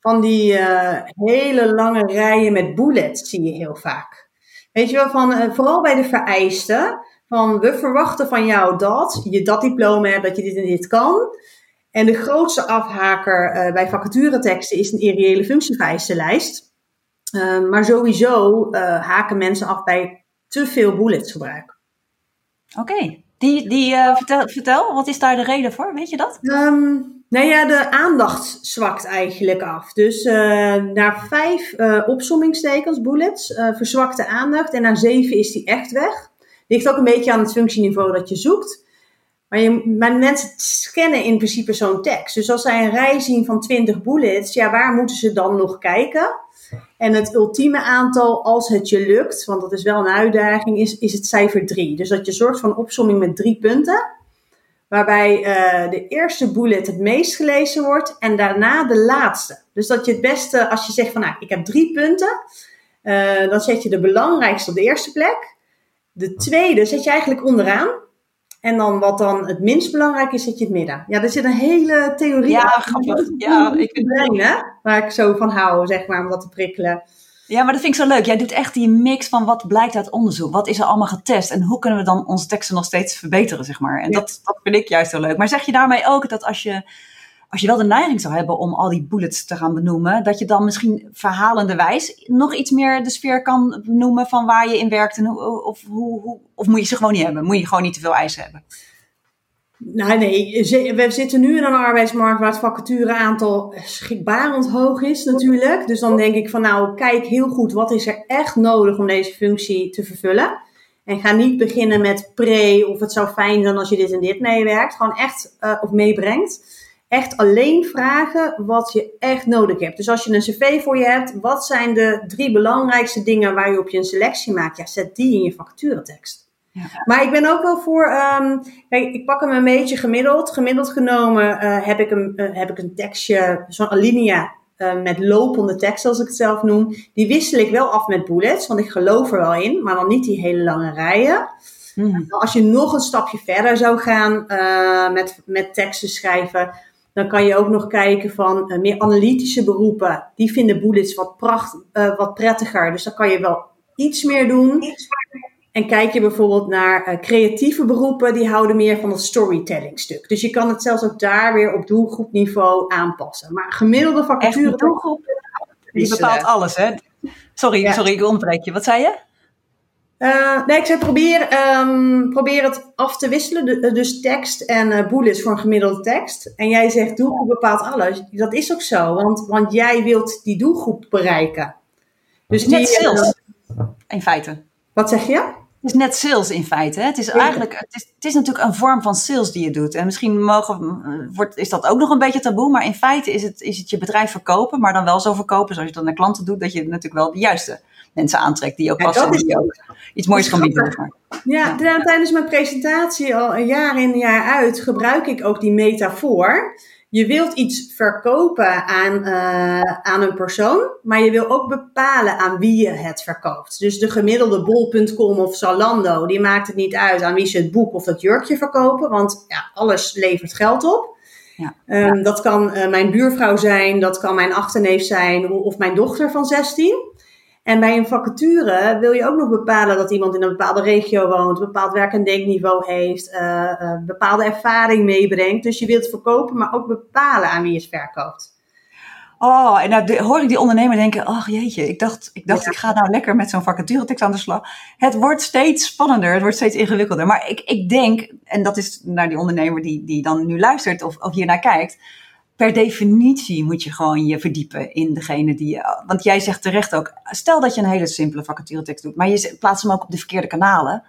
van die uh, hele lange rijen met bullets zie je heel vaak. Weet je wel, van, uh, vooral bij de vereisten. Van we verwachten van jou dat je dat diploma hebt, dat je dit en dit kan. En de grootste afhaker bij vacatureteksten is een irreële functieveistenlijst. maar sowieso haken mensen af bij te veel bullets gebruik. Oké, die, die, uh, vertel, vertel, wat is daar de reden voor? Weet je dat? Um, nou ja, de aandacht zwakt eigenlijk af. Dus uh, na vijf uh, opsommingstekens, bullets, verzwakt de aandacht. En na zeven is die echt weg. Ligt ook een beetje aan het functieniveau dat je zoekt. Maar, mensen scannen in principe zo'n tekst. Dus als zij een rij zien van 20 bullets, ja, waar moeten ze dan nog kijken? En het ultieme aantal, als het je lukt, want dat is wel een uitdaging, is, is het cijfer 3. Dus dat je zorgt voor een opsomming met drie punten. Waarbij uh, de eerste bullet het meest gelezen wordt en daarna de laatste. Dus dat je het beste, als je zegt van nou, ik heb drie punten, uh, dan zet je de belangrijkste op de eerste plek. De tweede zet je eigenlijk onderaan. En dan wat dan het minst belangrijk is, zet je het midden. Ja, er zit een hele theorie ja, Grappig. Ja, ik vind het Waar ik zo van hou, zeg maar, om dat te prikkelen. Ja, maar dat vind ik zo leuk. Jij doet echt die mix van wat blijkt uit onderzoek. Wat is er allemaal getest? En hoe kunnen we dan onze teksten nog steeds verbeteren, zeg maar. En dat, dat vind ik juist heel leuk. Maar zeg je daarmee ook dat als je als je wel de neiging zou hebben om al die bullets te gaan benoemen, dat je dan misschien verhalende wijs nog iets meer de sfeer kan noemen van waar je in werkt en of, hoe, hoe, of moet je ze gewoon niet hebben? Moet je gewoon niet te veel eisen hebben? Nou nee, we zitten nu in een arbeidsmarkt waar het vacatureaantal schrikbarend hoog is natuurlijk. Dus dan denk ik van nou, kijk heel goed wat is er echt nodig om deze functie te vervullen. En ga niet beginnen met pre of het zou fijn zijn als je dit en dit meewerkt. Gewoon echt uh, of meebrengt echt alleen vragen wat je echt nodig hebt. Dus als je een cv voor je hebt, wat zijn de drie belangrijkste dingen waar je op je een selectie maakt? Ja, zet die in je vacaturetekst. Ja. Maar ik ben ook wel voor, um, kijk, ik pak hem een beetje gemiddeld. Gemiddeld genomen uh, heb, ik een, uh, heb ik een tekstje, zo'n alinea uh, met lopende tekst, zoals ik het zelf noem. Die wissel ik wel af met bullets, want ik geloof er wel in, maar dan niet die hele lange rijen. Mm. Als je nog een stapje verder zou gaan met, met teksten schrijven, dan kan je ook nog kijken van uh, meer analytische beroepen. Die vinden bullets wat, pracht, uh, wat prettiger. Dus dan kan je wel iets meer doen. En kijk je bijvoorbeeld naar uh, creatieve beroepen, die houden meer van het storytelling stuk. Dus je kan het zelfs ook daar weer op doelgroepniveau aanpassen. Maar gemiddelde vacature... doelgroep, die bepaalt alles, hè? Sorry, ja. sorry, ik onderbreek je. Wat zei je? Uh, nee, ik zei probeer, um, probeer het af te wisselen. Dus tekst en uh, bullets voor een gemiddelde tekst. En jij zegt doelgroep bepaalt alles. Dat is ook zo, want, want jij wilt die doelgroep bereiken. Dus net die, sales, uh, in feite. Wat zeg je? Het is net sales in feite. Hè? Het is eigenlijk, het is, het is natuurlijk een vorm van sales die je doet. En misschien mogen, wordt, is dat ook nog een beetje taboe, maar in feite is het, is het je bedrijf verkopen, maar dan wel zo verkopen zoals je dat naar klanten doet, dat je natuurlijk wel de juiste mensen aantrekt die ook passen en die ook iets moois gaan bieden. Ja, ja, tijdens mijn presentatie al een jaar in jaar uit gebruik ik ook die metafoor. Je wilt iets verkopen aan, uh, aan een persoon, maar je wil ook bepalen aan wie je het verkoopt. Dus de gemiddelde bol.com of Zalando, die maakt het niet uit aan wie ze het boek of dat jurkje verkopen, want ja, alles levert geld op. Ja. Um, dat kan uh, mijn buurvrouw zijn, dat kan mijn achterneef zijn of mijn dochter van 16. En bij een vacature wil je ook nog bepalen dat iemand in een bepaalde regio woont, een bepaald werk- en denkniveau heeft, uh, uh, bepaalde ervaring meebrengt. Dus je wilt verkopen, maar ook bepalen aan wie je het verkoopt. Oh, en dan hoor ik die ondernemer denken, oh jeetje, ik dacht, ik, dacht ik ga nou lekker met zo'n vacaturetekst aan de slag. Het wordt steeds spannender, het wordt steeds ingewikkelder. Maar ik, ik denk, en dat is naar die ondernemer die, die dan nu luistert of, of hier naar kijkt, per definitie moet je gewoon je verdiepen in degene die je. Want jij zegt terecht ook, stel dat je een hele simpele vacaturetekst doet, maar je plaatst hem ook op de verkeerde kanalen.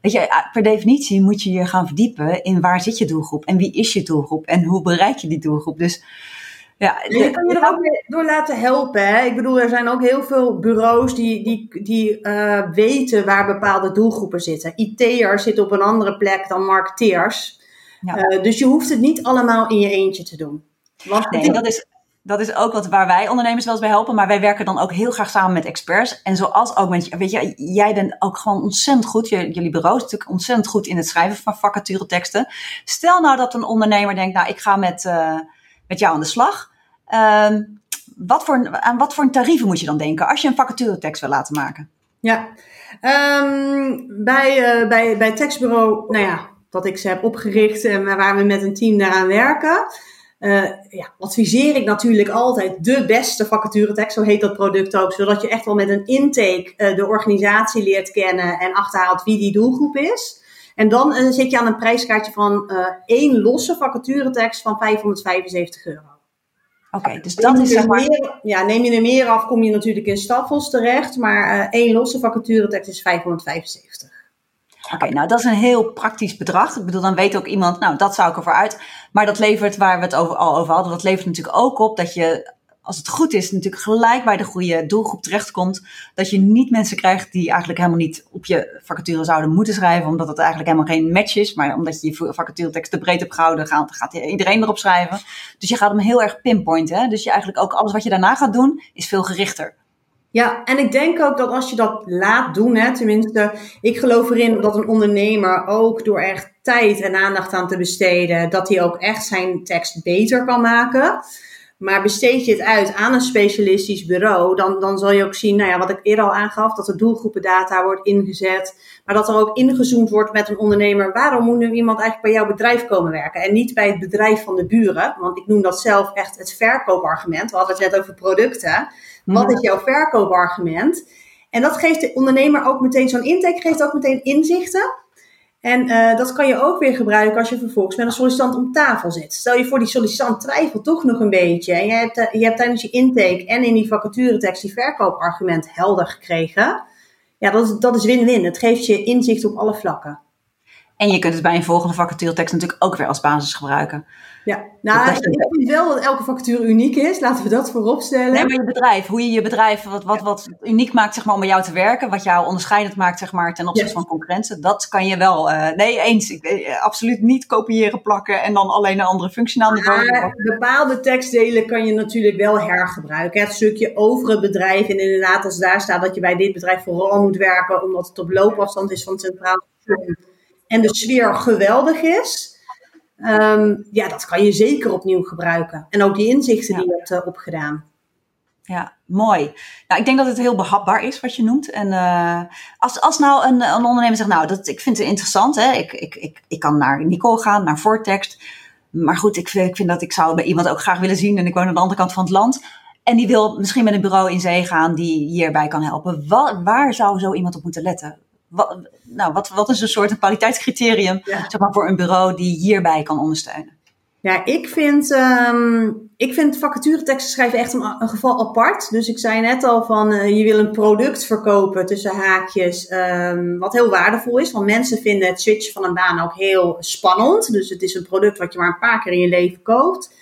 Weet je, per definitie moet je je gaan verdiepen in waar zit je doelgroep en wie is je doelgroep en hoe bereik je die doelgroep. Dus ja, je kan je er ook door laten helpen. Hè? Ik bedoel, er zijn ook heel veel bureaus die, die, die uh, weten waar bepaalde doelgroepen zitten. IT'ers zitten op een andere plek dan marketeers. Ja. Uh, dus je hoeft het niet allemaal in je eentje te doen. Want nee, dat is, dat is ook wat, waar wij ondernemers wel eens bij helpen. Maar wij werken dan ook heel graag samen met experts. En zoals ook met, weet je, jij bent ook gewoon ontzettend goed. Jullie bureau is natuurlijk ontzettend goed in het schrijven van vacatureteksten. Stel nou dat een ondernemer denkt, nou, ik ga met, uh, met jou aan de slag. Ehm, wat voor, aan wat voor een tarieven moet je dan denken als je een vacaturetekst wil laten maken? Ja, um, bij, uh, bij, bij tekstbureau, nou ja, dat ik ze heb opgericht en waar we met een team daaraan werken. Uh, ja, adviseer ik natuurlijk altijd de beste vacaturetekst, zo heet dat product ook, zodat je echt wel met een intake uh, de organisatie leert kennen en achterhaalt wie die doelgroep is. En dan uh, zit je aan een prijskaartje van één losse vacaturetekst van 575 euro. Oké, dus dat is zeg maar... Meer, ja, neem je er meer af, kom je natuurlijk in staffels terecht. Maar één losse vacaturetekst is 575. Oké, nou dat is een heel praktisch bedrag. Ik bedoel, dan weet ook iemand, nou dat zou ik ervoor uit. Maar dat levert, waar we het over, al over hadden, dat levert natuurlijk ook op dat je als het goed is, natuurlijk gelijk bij de goede doelgroep terechtkomt. Dat je niet mensen krijgt die eigenlijk helemaal niet op je vacature zouden moeten schrijven, omdat het eigenlijk helemaal geen match is. Maar omdat je je vacaturetekst te breed hebt gehouden, gaat, gaat iedereen erop schrijven. Dus je gaat hem heel erg pinpointen. Hè? Dus je eigenlijk ook alles wat je daarna gaat doen, is veel gerichter. Ja, en ik denk ook dat als je dat laat doen, hè, tenminste, ik geloof erin dat een ondernemer ook door echt tijd en aandacht aan te besteden, dat hij ook echt zijn tekst beter kan maken. Maar besteed je het uit aan een specialistisch bureau, dan, dan zal je ook zien, nou ja, wat ik eerder al aangaf, dat de doelgroependata wordt ingezet. Maar dat er ook ingezoomd wordt met een ondernemer. Waarom moet nu iemand eigenlijk bij jouw bedrijf komen werken? En niet bij het bedrijf van de buren. Want ik noem dat zelf echt het verkoopargument. We hadden het net over producten. Wat is jouw verkoopargument? En dat geeft de ondernemer ook meteen, zo'n intake geeft ook meteen inzichten. En uh, dat kan je ook weer gebruiken als je vervolgens met een sollicitant om tafel zit. Stel je voor, die sollicitant twijfelt toch nog een beetje. En je hebt, uh, je hebt tijdens je intake en in die vacaturetekst die verkoopargument helder gekregen. Ja, dat is, dat is win-win. Het geeft je inzicht op alle vlakken. En je kunt het bij een volgende vacaturetekst natuurlijk ook weer als basis gebruiken. Ja, nou, ik vind wel dat elke vacature uniek is. Laten we dat voorop stellen. Nee, maar je bedrijf, hoe je je bedrijf, wat, wat, wat uniek maakt zeg maar, om bij jou te werken, wat jou onderscheidend maakt zeg maar, ten opzichte van concurrenten, dat kan je wel. Uh, nee, eens. Ik, uh, absoluut niet kopiëren, plakken en dan alleen een andere niveau. Maar bepaalde tekstdelen kan je natuurlijk wel hergebruiken. Het stukje over het bedrijf en inderdaad als daar staat dat je bij dit bedrijf vooral moet werken omdat het op loopafstand is van centraal en de sfeer geweldig is. Um, ja, dat kan je zeker opnieuw gebruiken. En ook die inzichten die je hebt uh, opgedaan. Ja, mooi. Nou, ik denk dat het heel behapbaar is wat je noemt. En uh, als, als nou een, een ondernemer zegt, nou, dat, ik vind het interessant. Hè? Ik, ik, ik, ik kan naar Nicole gaan, naar Vortext. Maar goed, ik, ik vind dat ik zou bij iemand ook graag willen zien. En ik woon aan de andere kant van het land. En die wil misschien met een bureau in zee gaan die hierbij kan helpen. Waar zou zo iemand op moeten letten? Wat, nou, wat, wat is een soort een kwaliteitscriterium zeg maar, voor een bureau die hierbij kan ondersteunen? Ja, ik vind, um, ik vind vacatureteksten schrijven echt een, een, geval apart. Dus ik zei net al van uh, je wil een product verkopen tussen haakjes, um, wat heel waardevol is. Want mensen vinden het switchen van een baan ook heel spannend. Dus het is een product wat je maar een paar keer in je leven koopt.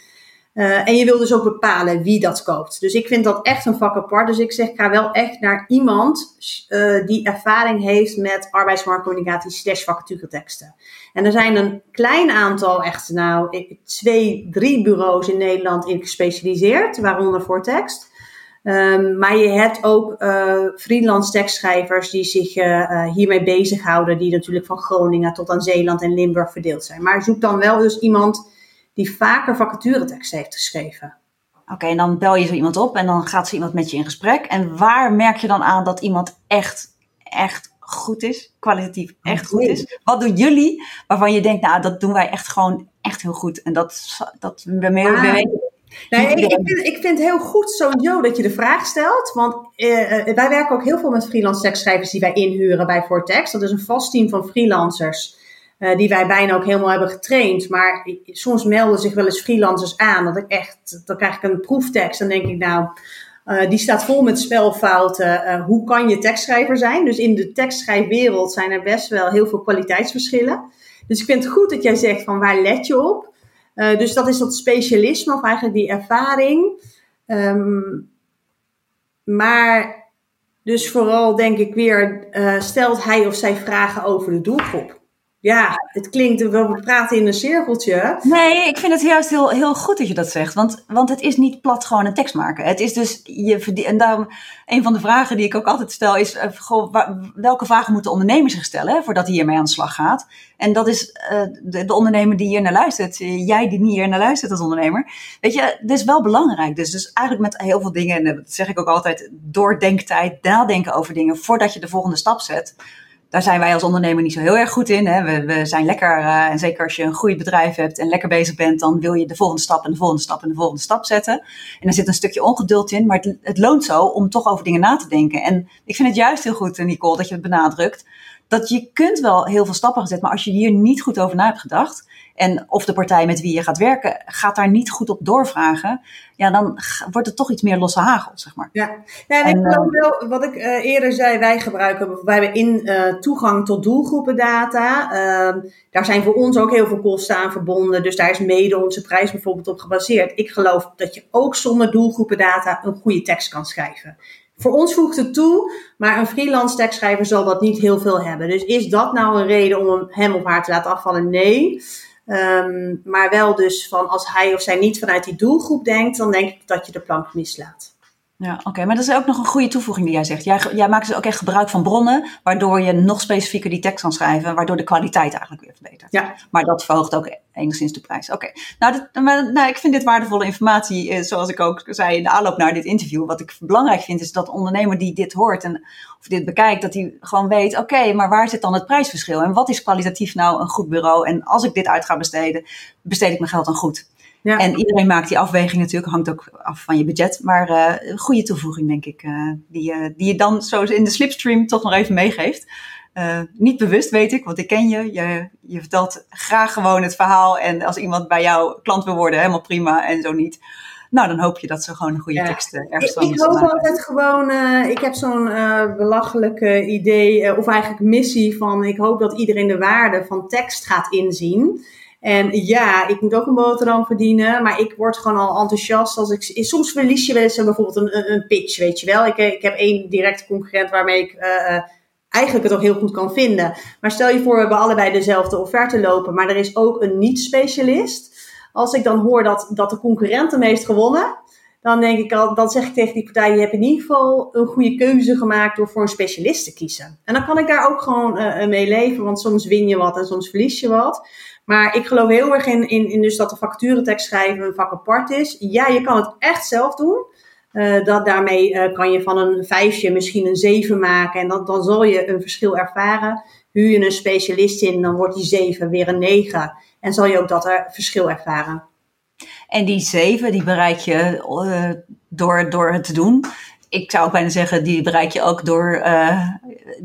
Uh, en je wil dus ook bepalen wie dat koopt. Dus ik vind dat echt een vak apart. Dus ik zeg, ga wel echt naar iemand uh, die ervaring heeft met arbeidsmarktcommunicatie slash vacatureteksten. En er zijn een klein aantal, echt nou twee, drie bureaus in Nederland in gespecialiseerd, waaronder voor tekst. Um, maar je hebt ook uh, freelance tekstschrijvers die zich uh, hiermee bezighouden, die natuurlijk van Groningen tot aan Zeeland en Limburg verdeeld zijn. Maar zoek dan wel dus iemand die vaker vacatureteksten heeft geschreven. Oké, en dan bel je zo iemand op en dan gaat zo iemand met je in gesprek. En waar merk je dan aan dat iemand echt, echt goed is, kwalitatief echt goed is? Wat doen jullie waarvan je denkt, nou, dat doen wij echt gewoon echt heel goed. En dat, dat we meer ah. weten. Nee, ik, ik, vind, ik vind het heel goed sowieso dat je de vraag stelt. Want eh, eh, wij werken ook heel veel met freelance tekstschrijvers die wij inhuren bij Vortex. Dat is een vast team van freelancers. Uh, die wij bijna ook helemaal hebben getraind. Maar soms melden zich wel eens freelancers aan. Dat ik echt, dan krijg ik een proeftekst. Dan denk ik, nou, uh, die staat vol met spelfouten. Uh, hoe kan je tekstschrijver zijn? Dus in de tekstschrijfwereld zijn er best wel heel veel kwaliteitsverschillen. Dus ik vind het goed dat jij zegt van waar let je op? Dus dat is dat specialisme of eigenlijk die ervaring. Um, maar dus vooral denk ik weer, stelt hij of zij vragen over de doelgroep. Ja, het klinkt, we praten in een cirkeltje. Nee, ik vind het juist heel, heel goed dat je dat zegt. Want, want het is niet plat gewoon een tekst maken. Het is dus, je en daarom, een van de vragen die ik ook altijd stel is, goh, welke vragen moeten ondernemers zich stellen voordat hij hiermee aan de slag gaat? En dat is uh, de, de, ondernemer die hier naar luistert, eh, jij die niet hier naar luistert als ondernemer. Weet je, dit is wel belangrijk. Dus, dus eigenlijk met heel veel dingen, en dat zeg ik ook altijd, doordenktijd, nadenken over dingen voordat je de volgende stap zet daar zijn wij als ondernemer niet zo heel erg goed in. Hè. We, we zijn lekker, uh, en zeker als je een goed bedrijf hebt en lekker bezig bent, dan wil je de volgende stap en de volgende stap en de volgende stap zetten. En er zit een stukje ongeduld in, maar het, het loont zo om toch over dingen na te denken. En ik vind het juist heel goed, Nicole, dat je het benadrukt. Dat je kunt wel heel veel stappen zetten, maar als je hier niet goed over na hebt gedacht, en of de partij met wie je gaat werken gaat daar niet goed op doorvragen, ja, dan wordt het toch iets meer losse hagel, zeg maar. Ja, ja en, ik geloof eh, wel, wat ik uh, eerder zei, wij gebruiken, wij hebben in uh, toegang tot doelgroependata. Uh, daar zijn voor ons ook heel veel kosten aan verbonden, dus daar is mede onze prijs bijvoorbeeld op gebaseerd. Ik geloof dat je ook zonder doelgroependata een goede tekst kan schrijven. Voor ons voegt het toe, maar een freelance tekstschrijver zal dat niet heel veel hebben. Dus is dat nou een reden om hem of haar te laten afvallen? Nee. Um, maar wel dus van als hij of zij niet vanuit die doelgroep denkt, dan denk ik dat je de plank mislaat. Ja, oké. Maar dat is ook nog een goede toevoeging die jij zegt. Jij, jij maakt dus ook echt gebruik van bronnen, waardoor je nog specifieker die tekst kan schrijven, waardoor de kwaliteit eigenlijk weer verbetert. Ja. Maar dat verhoogt ook enigszins de prijs. Oké. Nou, nou, ik vind dit waardevolle informatie, eh, zoals ik ook zei in de aanloop naar dit interview. Wat ik belangrijk vind, is dat de ondernemer die dit hoort en of dit bekijkt, dat hij gewoon weet, oké, maar waar zit dan het prijsverschil? En wat is kwalitatief nou een goed bureau? En als ik dit uit ga besteden, besteed ik mijn geld dan goed? Ja. En iedereen maakt die afweging natuurlijk, hangt ook af van je budget. Maar uh, goede toevoeging, denk ik, uh, die, uh, die je dan zo in de slipstream toch nog even meegeeft. niet bewust, weet ik, want ik ken je. je. Je vertelt graag gewoon het verhaal. En als iemand bij jou klant wil worden, helemaal prima en zo niet. Nou, dan hoop je dat ze gewoon een goede ja. tekst ergens Ik, ik hoop altijd gewoon, ik heb zo'n belachelijke idee, of eigenlijk missie van, ik hoop dat iedereen de waarde van tekst gaat inzien. En ja, ik moet ook een boterham verdienen, maar ik word gewoon al enthousiast als ik. Soms verlies je wel eens bijvoorbeeld een, een pitch, weet je wel. Ik, ik heb één directe concurrent waarmee ik uh, eigenlijk het ook heel goed kan vinden. Maar stel je voor, we hebben allebei dezelfde offerte lopen, maar er is ook een niet-specialist. Als ik dan hoor dat, dat de concurrent hem heeft gewonnen, dan denk ik al, dan zeg ik tegen die partij, je hebt in ieder geval een goede keuze gemaakt door voor een specialist te kiezen. En dan kan ik daar ook gewoon mee leven, want soms win je wat en soms verlies je wat. Maar ik geloof heel erg in, in, in dus dat de vacaturetekst schrijven een vak apart is. Ja, je kan het echt zelf doen. Uh, dat, daarmee uh, kan je van een vijfje misschien een zeven maken. En dan, dan zal je een verschil ervaren. Huur je een specialist in, dan wordt die zeven weer een negen. En zal je ook dat er verschil ervaren. En die zeven, die bereik je uh, door, door het te doen ik zou ook bijna zeggen, die bereik je ook door uh,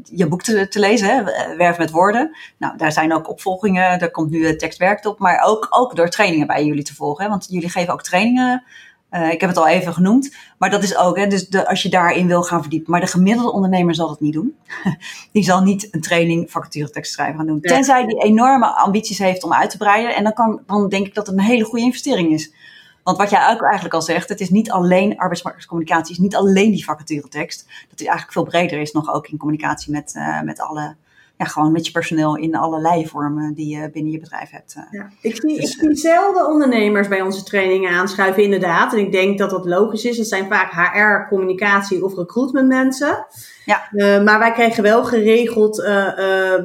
je boek te, te, lezen, hè? Werf met woorden. Nou, daar zijn ook opvolgingen, daar komt nu tekstwerk op, maar ook, ook door trainingen bij jullie te volgen. Hè? Want jullie geven ook trainingen. Uh, ik heb het al even genoemd, maar dat is ook, hè, dus de, als je daarin wil gaan verdiepen. Maar de gemiddelde ondernemer zal dat niet doen. die zal niet een training vacature tekstschrijven gaan doen. Tenzij die enorme ambities heeft om uit te breiden. En dan, kan, dan denk ik dat het een hele goede investering is. Want wat jij ook eigenlijk al zegt, het is niet alleen arbeidsmarktcommunicatie, is niet alleen die vacaturetekst. Dat is eigenlijk veel breder is nog ook in communicatie met, uh, met alle ja, gewoon met je personeel in allerlei vormen die je binnen je bedrijf hebt. Ja, ik, zie, dus, ik zie zelden ondernemers bij onze trainingen aanschuiven, inderdaad. En ik denk dat dat logisch is. Het zijn vaak HR, communicatie of recruitment mensen. Ja. Uh, maar wij krijgen wel geregeld uh, uh,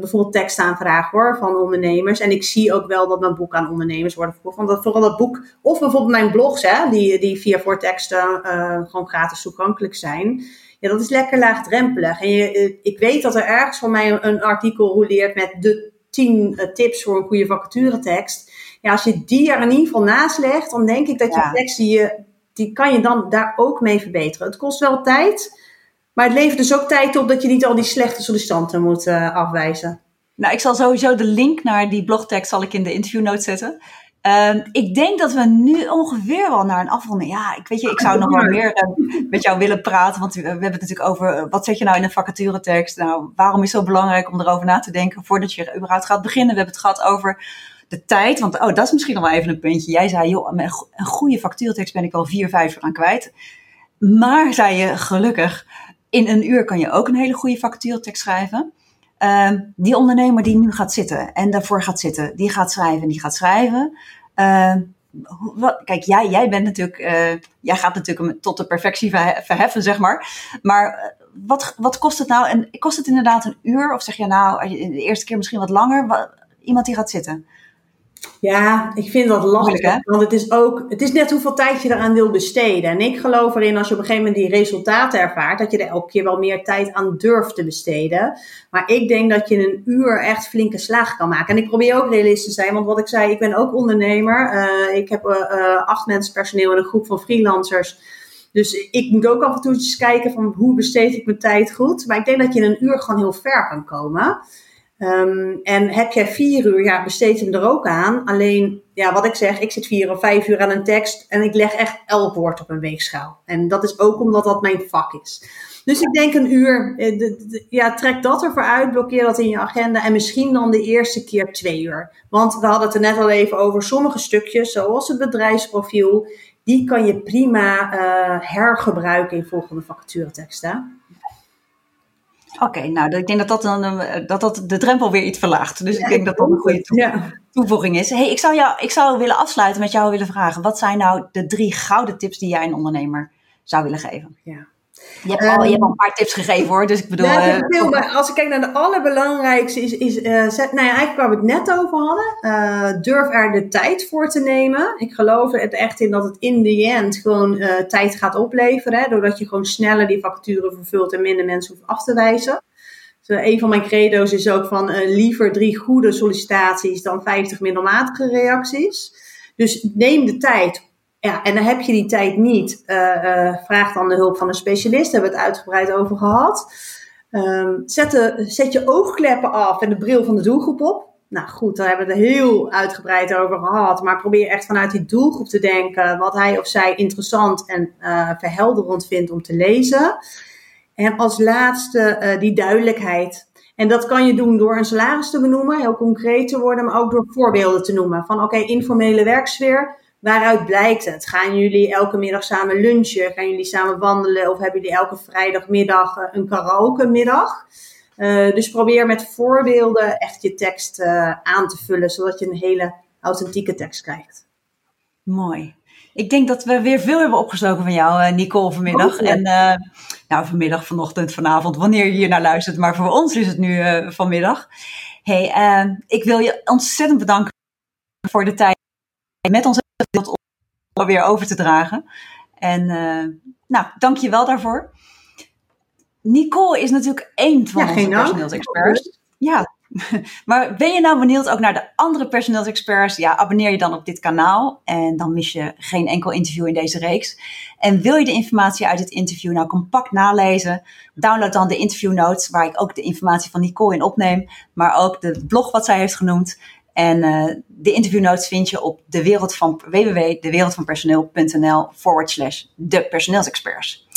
bijvoorbeeld tekstaanvragen hoor, van ondernemers. En ik zie ook wel dat mijn boek aan ondernemers worden verkocht. Want dat, vooral dat boek, of bijvoorbeeld mijn blogs, hè, die, die via voorteksten gewoon gratis toegankelijk zijn. Ja, dat is lekker laagdrempelig. En je, ik weet dat er ergens van mij een, artikel roleert met de 10 tips voor een goede vacaturetekst. Ja, als je die er in ieder geval naast legt, dan denk ik dat je tekst die, je, die kan je dan daar ook mee verbeteren. Het kost wel tijd. Maar het levert dus ook tijd op dat je niet al die slechte sollicitanten moet uh, afwijzen. Nou, ik zal sowieso de link naar die blogtekst zal ik in de interviewnote zetten. Uh, ik denk dat we nu ongeveer wel naar een afronding. Ja, ik weet je, ik zou nog wel meer uh, met jou willen praten. Want we, we, hebben het natuurlijk over wat zet je nou in een vacaturetekst? Nou, waarom is het zo belangrijk om erover na te denken voordat je überhaupt gaat beginnen? We hebben het gehad over de tijd. Want oh, dat is misschien nog wel even een puntje. Jij zei, joh, met een goede vacaturetekst ben ik al vier, vijf uur aan kwijt. Maar zei je, gelukkig, in een uur kan je ook een hele goede vacaturetekst schrijven. Uh, die ondernemer die nu gaat zitten en daarvoor gaat zitten, die gaat schrijven en die gaat schrijven. Uh, wat, kijk, jij, jij bent natuurlijk, uh, jij gaat natuurlijk tot de perfectie verheffen, zeg maar. Maar eh, wat, wat kost het nou? En kost het inderdaad een uur? Of zeg je nou, de eerste keer misschien wat langer? Iemand die gaat zitten? Ja, ik vind dat lastig. Want het is ook, het is net hoeveel tijd je eraan wil besteden. En ik geloof erin, als je op een gegeven moment die resultaten ervaart, dat je er elke keer wel meer tijd aan durft te besteden. Maar ik denk dat je in een uur echt flinke slag kan maken. En ik probeer ook realistisch te zijn, want wat ik zei, ik ben ook ondernemer. Uh, ik heb uh, acht mensen personeel in een groep van freelancers. Dus ik moet ook af en toe eens kijken van hoe besteed ik mijn tijd goed. Maar ik denk dat je in een uur gewoon heel ver kan komen. Um, en heb jij vier uur, ja, besteed hem er ook aan. Alleen, ja, wat ik zeg, ik zit vier of vijf uur aan een tekst en ik leg echt elk woord op een weegschaal. En dat is ook omdat dat mijn vak is. Dus ik denk een uur, eh, ja, trek dat ervoor uit, blokkeer dat in je agenda en misschien dan de eerste keer twee uur. Want we hadden het er net al even over sommige stukjes, zoals het bedrijfsprofiel, die kan je prima uh, hergebruiken in volgende vacatureteksten. Oké, nou, ik denk dat dat, dan, eh, dat dat de drempel weer iets verlaagt. Dus ik denk dat dat een goede toevoeging is. Hey, ik, zou jou, ik zou willen afsluiten met jou willen vragen. Wat zijn nou de drie gouden tips die jij een ondernemer zou willen geven? Ja. Je hebt, al, je hebt al een paar tips gegeven hoor, dus ik bedoel... Ja, uh, veel, maar als ik kijk naar de allerbelangrijkste is... is uh, zet, nou ja, eigenlijk waar we het net over hadden. Uh, durf er de tijd voor te nemen. Ik geloof er echt in dat het in the end gewoon tijd gaat opleveren. Hè, doordat je gewoon sneller die facturen vervult en minder mensen hoeft af te wijzen. Dus, een van mijn credo's is ook van liever drie goede sollicitaties dan 50 middelmatige reacties. Dus neem de tijd ja, en dan heb je die tijd niet. Uh, vraag dan de hulp van een specialist. Daar hebben we het uitgebreid over gehad. Um, zet, zet je oogkleppen af en de bril van de doelgroep op. Nou goed, daar hebben we het heel uitgebreid over gehad. Maar probeer echt vanuit die doelgroep te denken wat hij of zij interessant en uh, verhelderend vindt om te lezen. En als laatste die duidelijkheid. En dat kan je doen door een salaris te benoemen, heel concreet te worden, maar ook door voorbeelden te noemen. Van oké, informele werksfeer Waaruit blijkt het? Gaan jullie elke middag samen lunchen? Gaan jullie samen wandelen? Of hebben jullie elke vrijdagmiddag eh, een karaoke middag? Uh, dus probeer met voorbeelden echt je tekst uh, aan te vullen, zodat je een hele authentieke tekst krijgt. Mooi. Ik denk dat we weer veel hebben opgestoken van jou, Nicole, vanmiddag. Oh, en uh, nou, vanmiddag, vanochtend, vanavond, wanneer je hier naar luistert. Maar voor ons is het nu vanmiddag. Hey, ik wil je ontzettend bedanken voor de tijd met ons om weer over te dragen. En uh, nou, dank je wel daarvoor. Nicole is natuurlijk één van ja, onze personeelsexperts. Ja, maar ben je nou benieuwd ook naar de andere personeelsexperts? Ja, abonneer je dan op dit kanaal en dan mis je geen enkel interview in deze reeks. En wil je de informatie uit het interview nou compact nalezen? Download dan de interview notes waar ik ook de informatie van Nicole in opneem, maar ook de blog wat zij heeft genoemd. En uh, de interviewnotes vind je op de wereld van www.dewereldvanpersoneel.nl forward slash de personeelsexperts.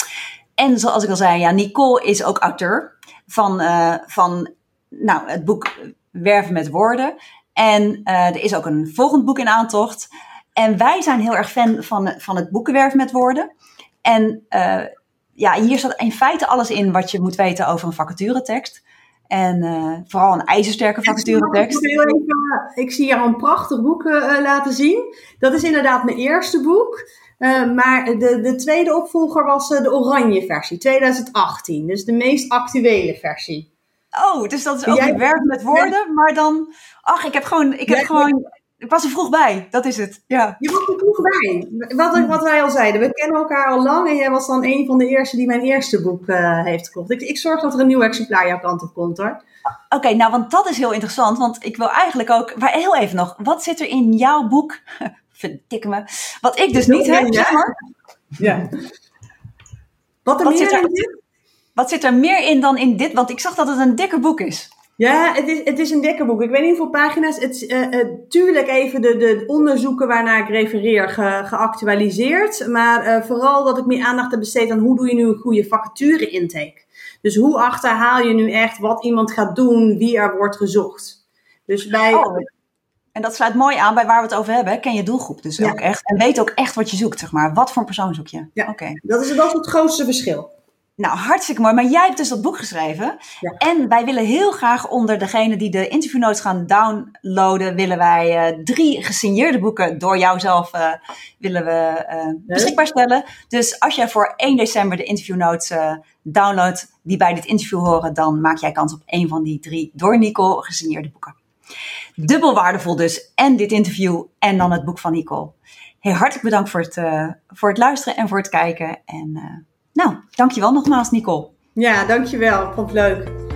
En zoals ik al zei, ja, Nicole is ook auteur van, uh, van nou, het boek Werven met Woorden. En uh, er is ook een volgend boek in aantocht. En wij zijn heel erg fan van, van het boek Werven met Woorden. En ja, hier staat in feite alles in wat je moet weten over een vacaturetekst. En uh, vooral een ijzersterke vacaturetekst. Ik, ik zie jou een prachtig boek uh, laten zien. Dat is inderdaad mijn eerste boek. Uh, maar de, de tweede opvolger was de oranje versie, 2018. Dus de meest actuele versie. Oh, dus dat is ook Jij, werk met woorden, maar dan... Ach, ik heb gewoon... Ik heb gewoon ik was er vroeg bij, dat is het. Ja. Je was er vroeg bij. Wat, wat wij al zeiden, we kennen elkaar al lang en jij was dan een van de eerste die mijn eerste boek uh, heeft gekocht. Ik, ik zorg dat er een nieuw exemplaar jouw kant op komt hoor. Oké, nou want dat is heel interessant, want ik wil eigenlijk ook, maar heel even nog, wat zit er in jouw boek, verdikke me, wat ik dus niet heb, zeg maar. Ja. Wat, er wat, zit er, wat zit er meer in dan in dit? Want ik zag dat het een dikke boek is. Ja, het is, het is een dikke boek. Ik weet niet hoeveel pagina's. Het uh, uh, tuurlijk even de, de onderzoeken waarnaar ik refereer ge, geactualiseerd. Maar uh, vooral dat ik meer aandacht heb besteed aan hoe doe je nu een goede vacature intake. Dus hoe achterhaal je nu echt wat iemand gaat doen, wie er wordt gezocht. Dus bij... Oh, en dat sluit mooi aan bij waar we het over hebben. Ken je doelgroep dus ook echt. En weet ook echt wat je zoekt, zeg maar. Wat voor een persoon zoek je? Ja, oké. Dat, is, dat is het grootste verschil. Nou, hartstikke mooi. Maar jij hebt dus dat boek geschreven. Ja. En wij willen heel graag onder degene die de interviewnotes gaan downloaden, willen wij uh, drie gesigneerde boeken door jou zelf uh, willen we uh, beschikbaar stellen. Dus als jij voor 1 december de interviewnotes downloadt die bij dit interview horen, dan maak jij kans op één van die drie door Nicole gesigneerde boeken. Dubbel waardevol dus. En dit interview en dan het boek van Nicole. Heel hartelijk bedankt voor het, voor het luisteren en voor het kijken. En nou, dankjewel nogmaals, Nicole. Ja, dankjewel. Vond leuk.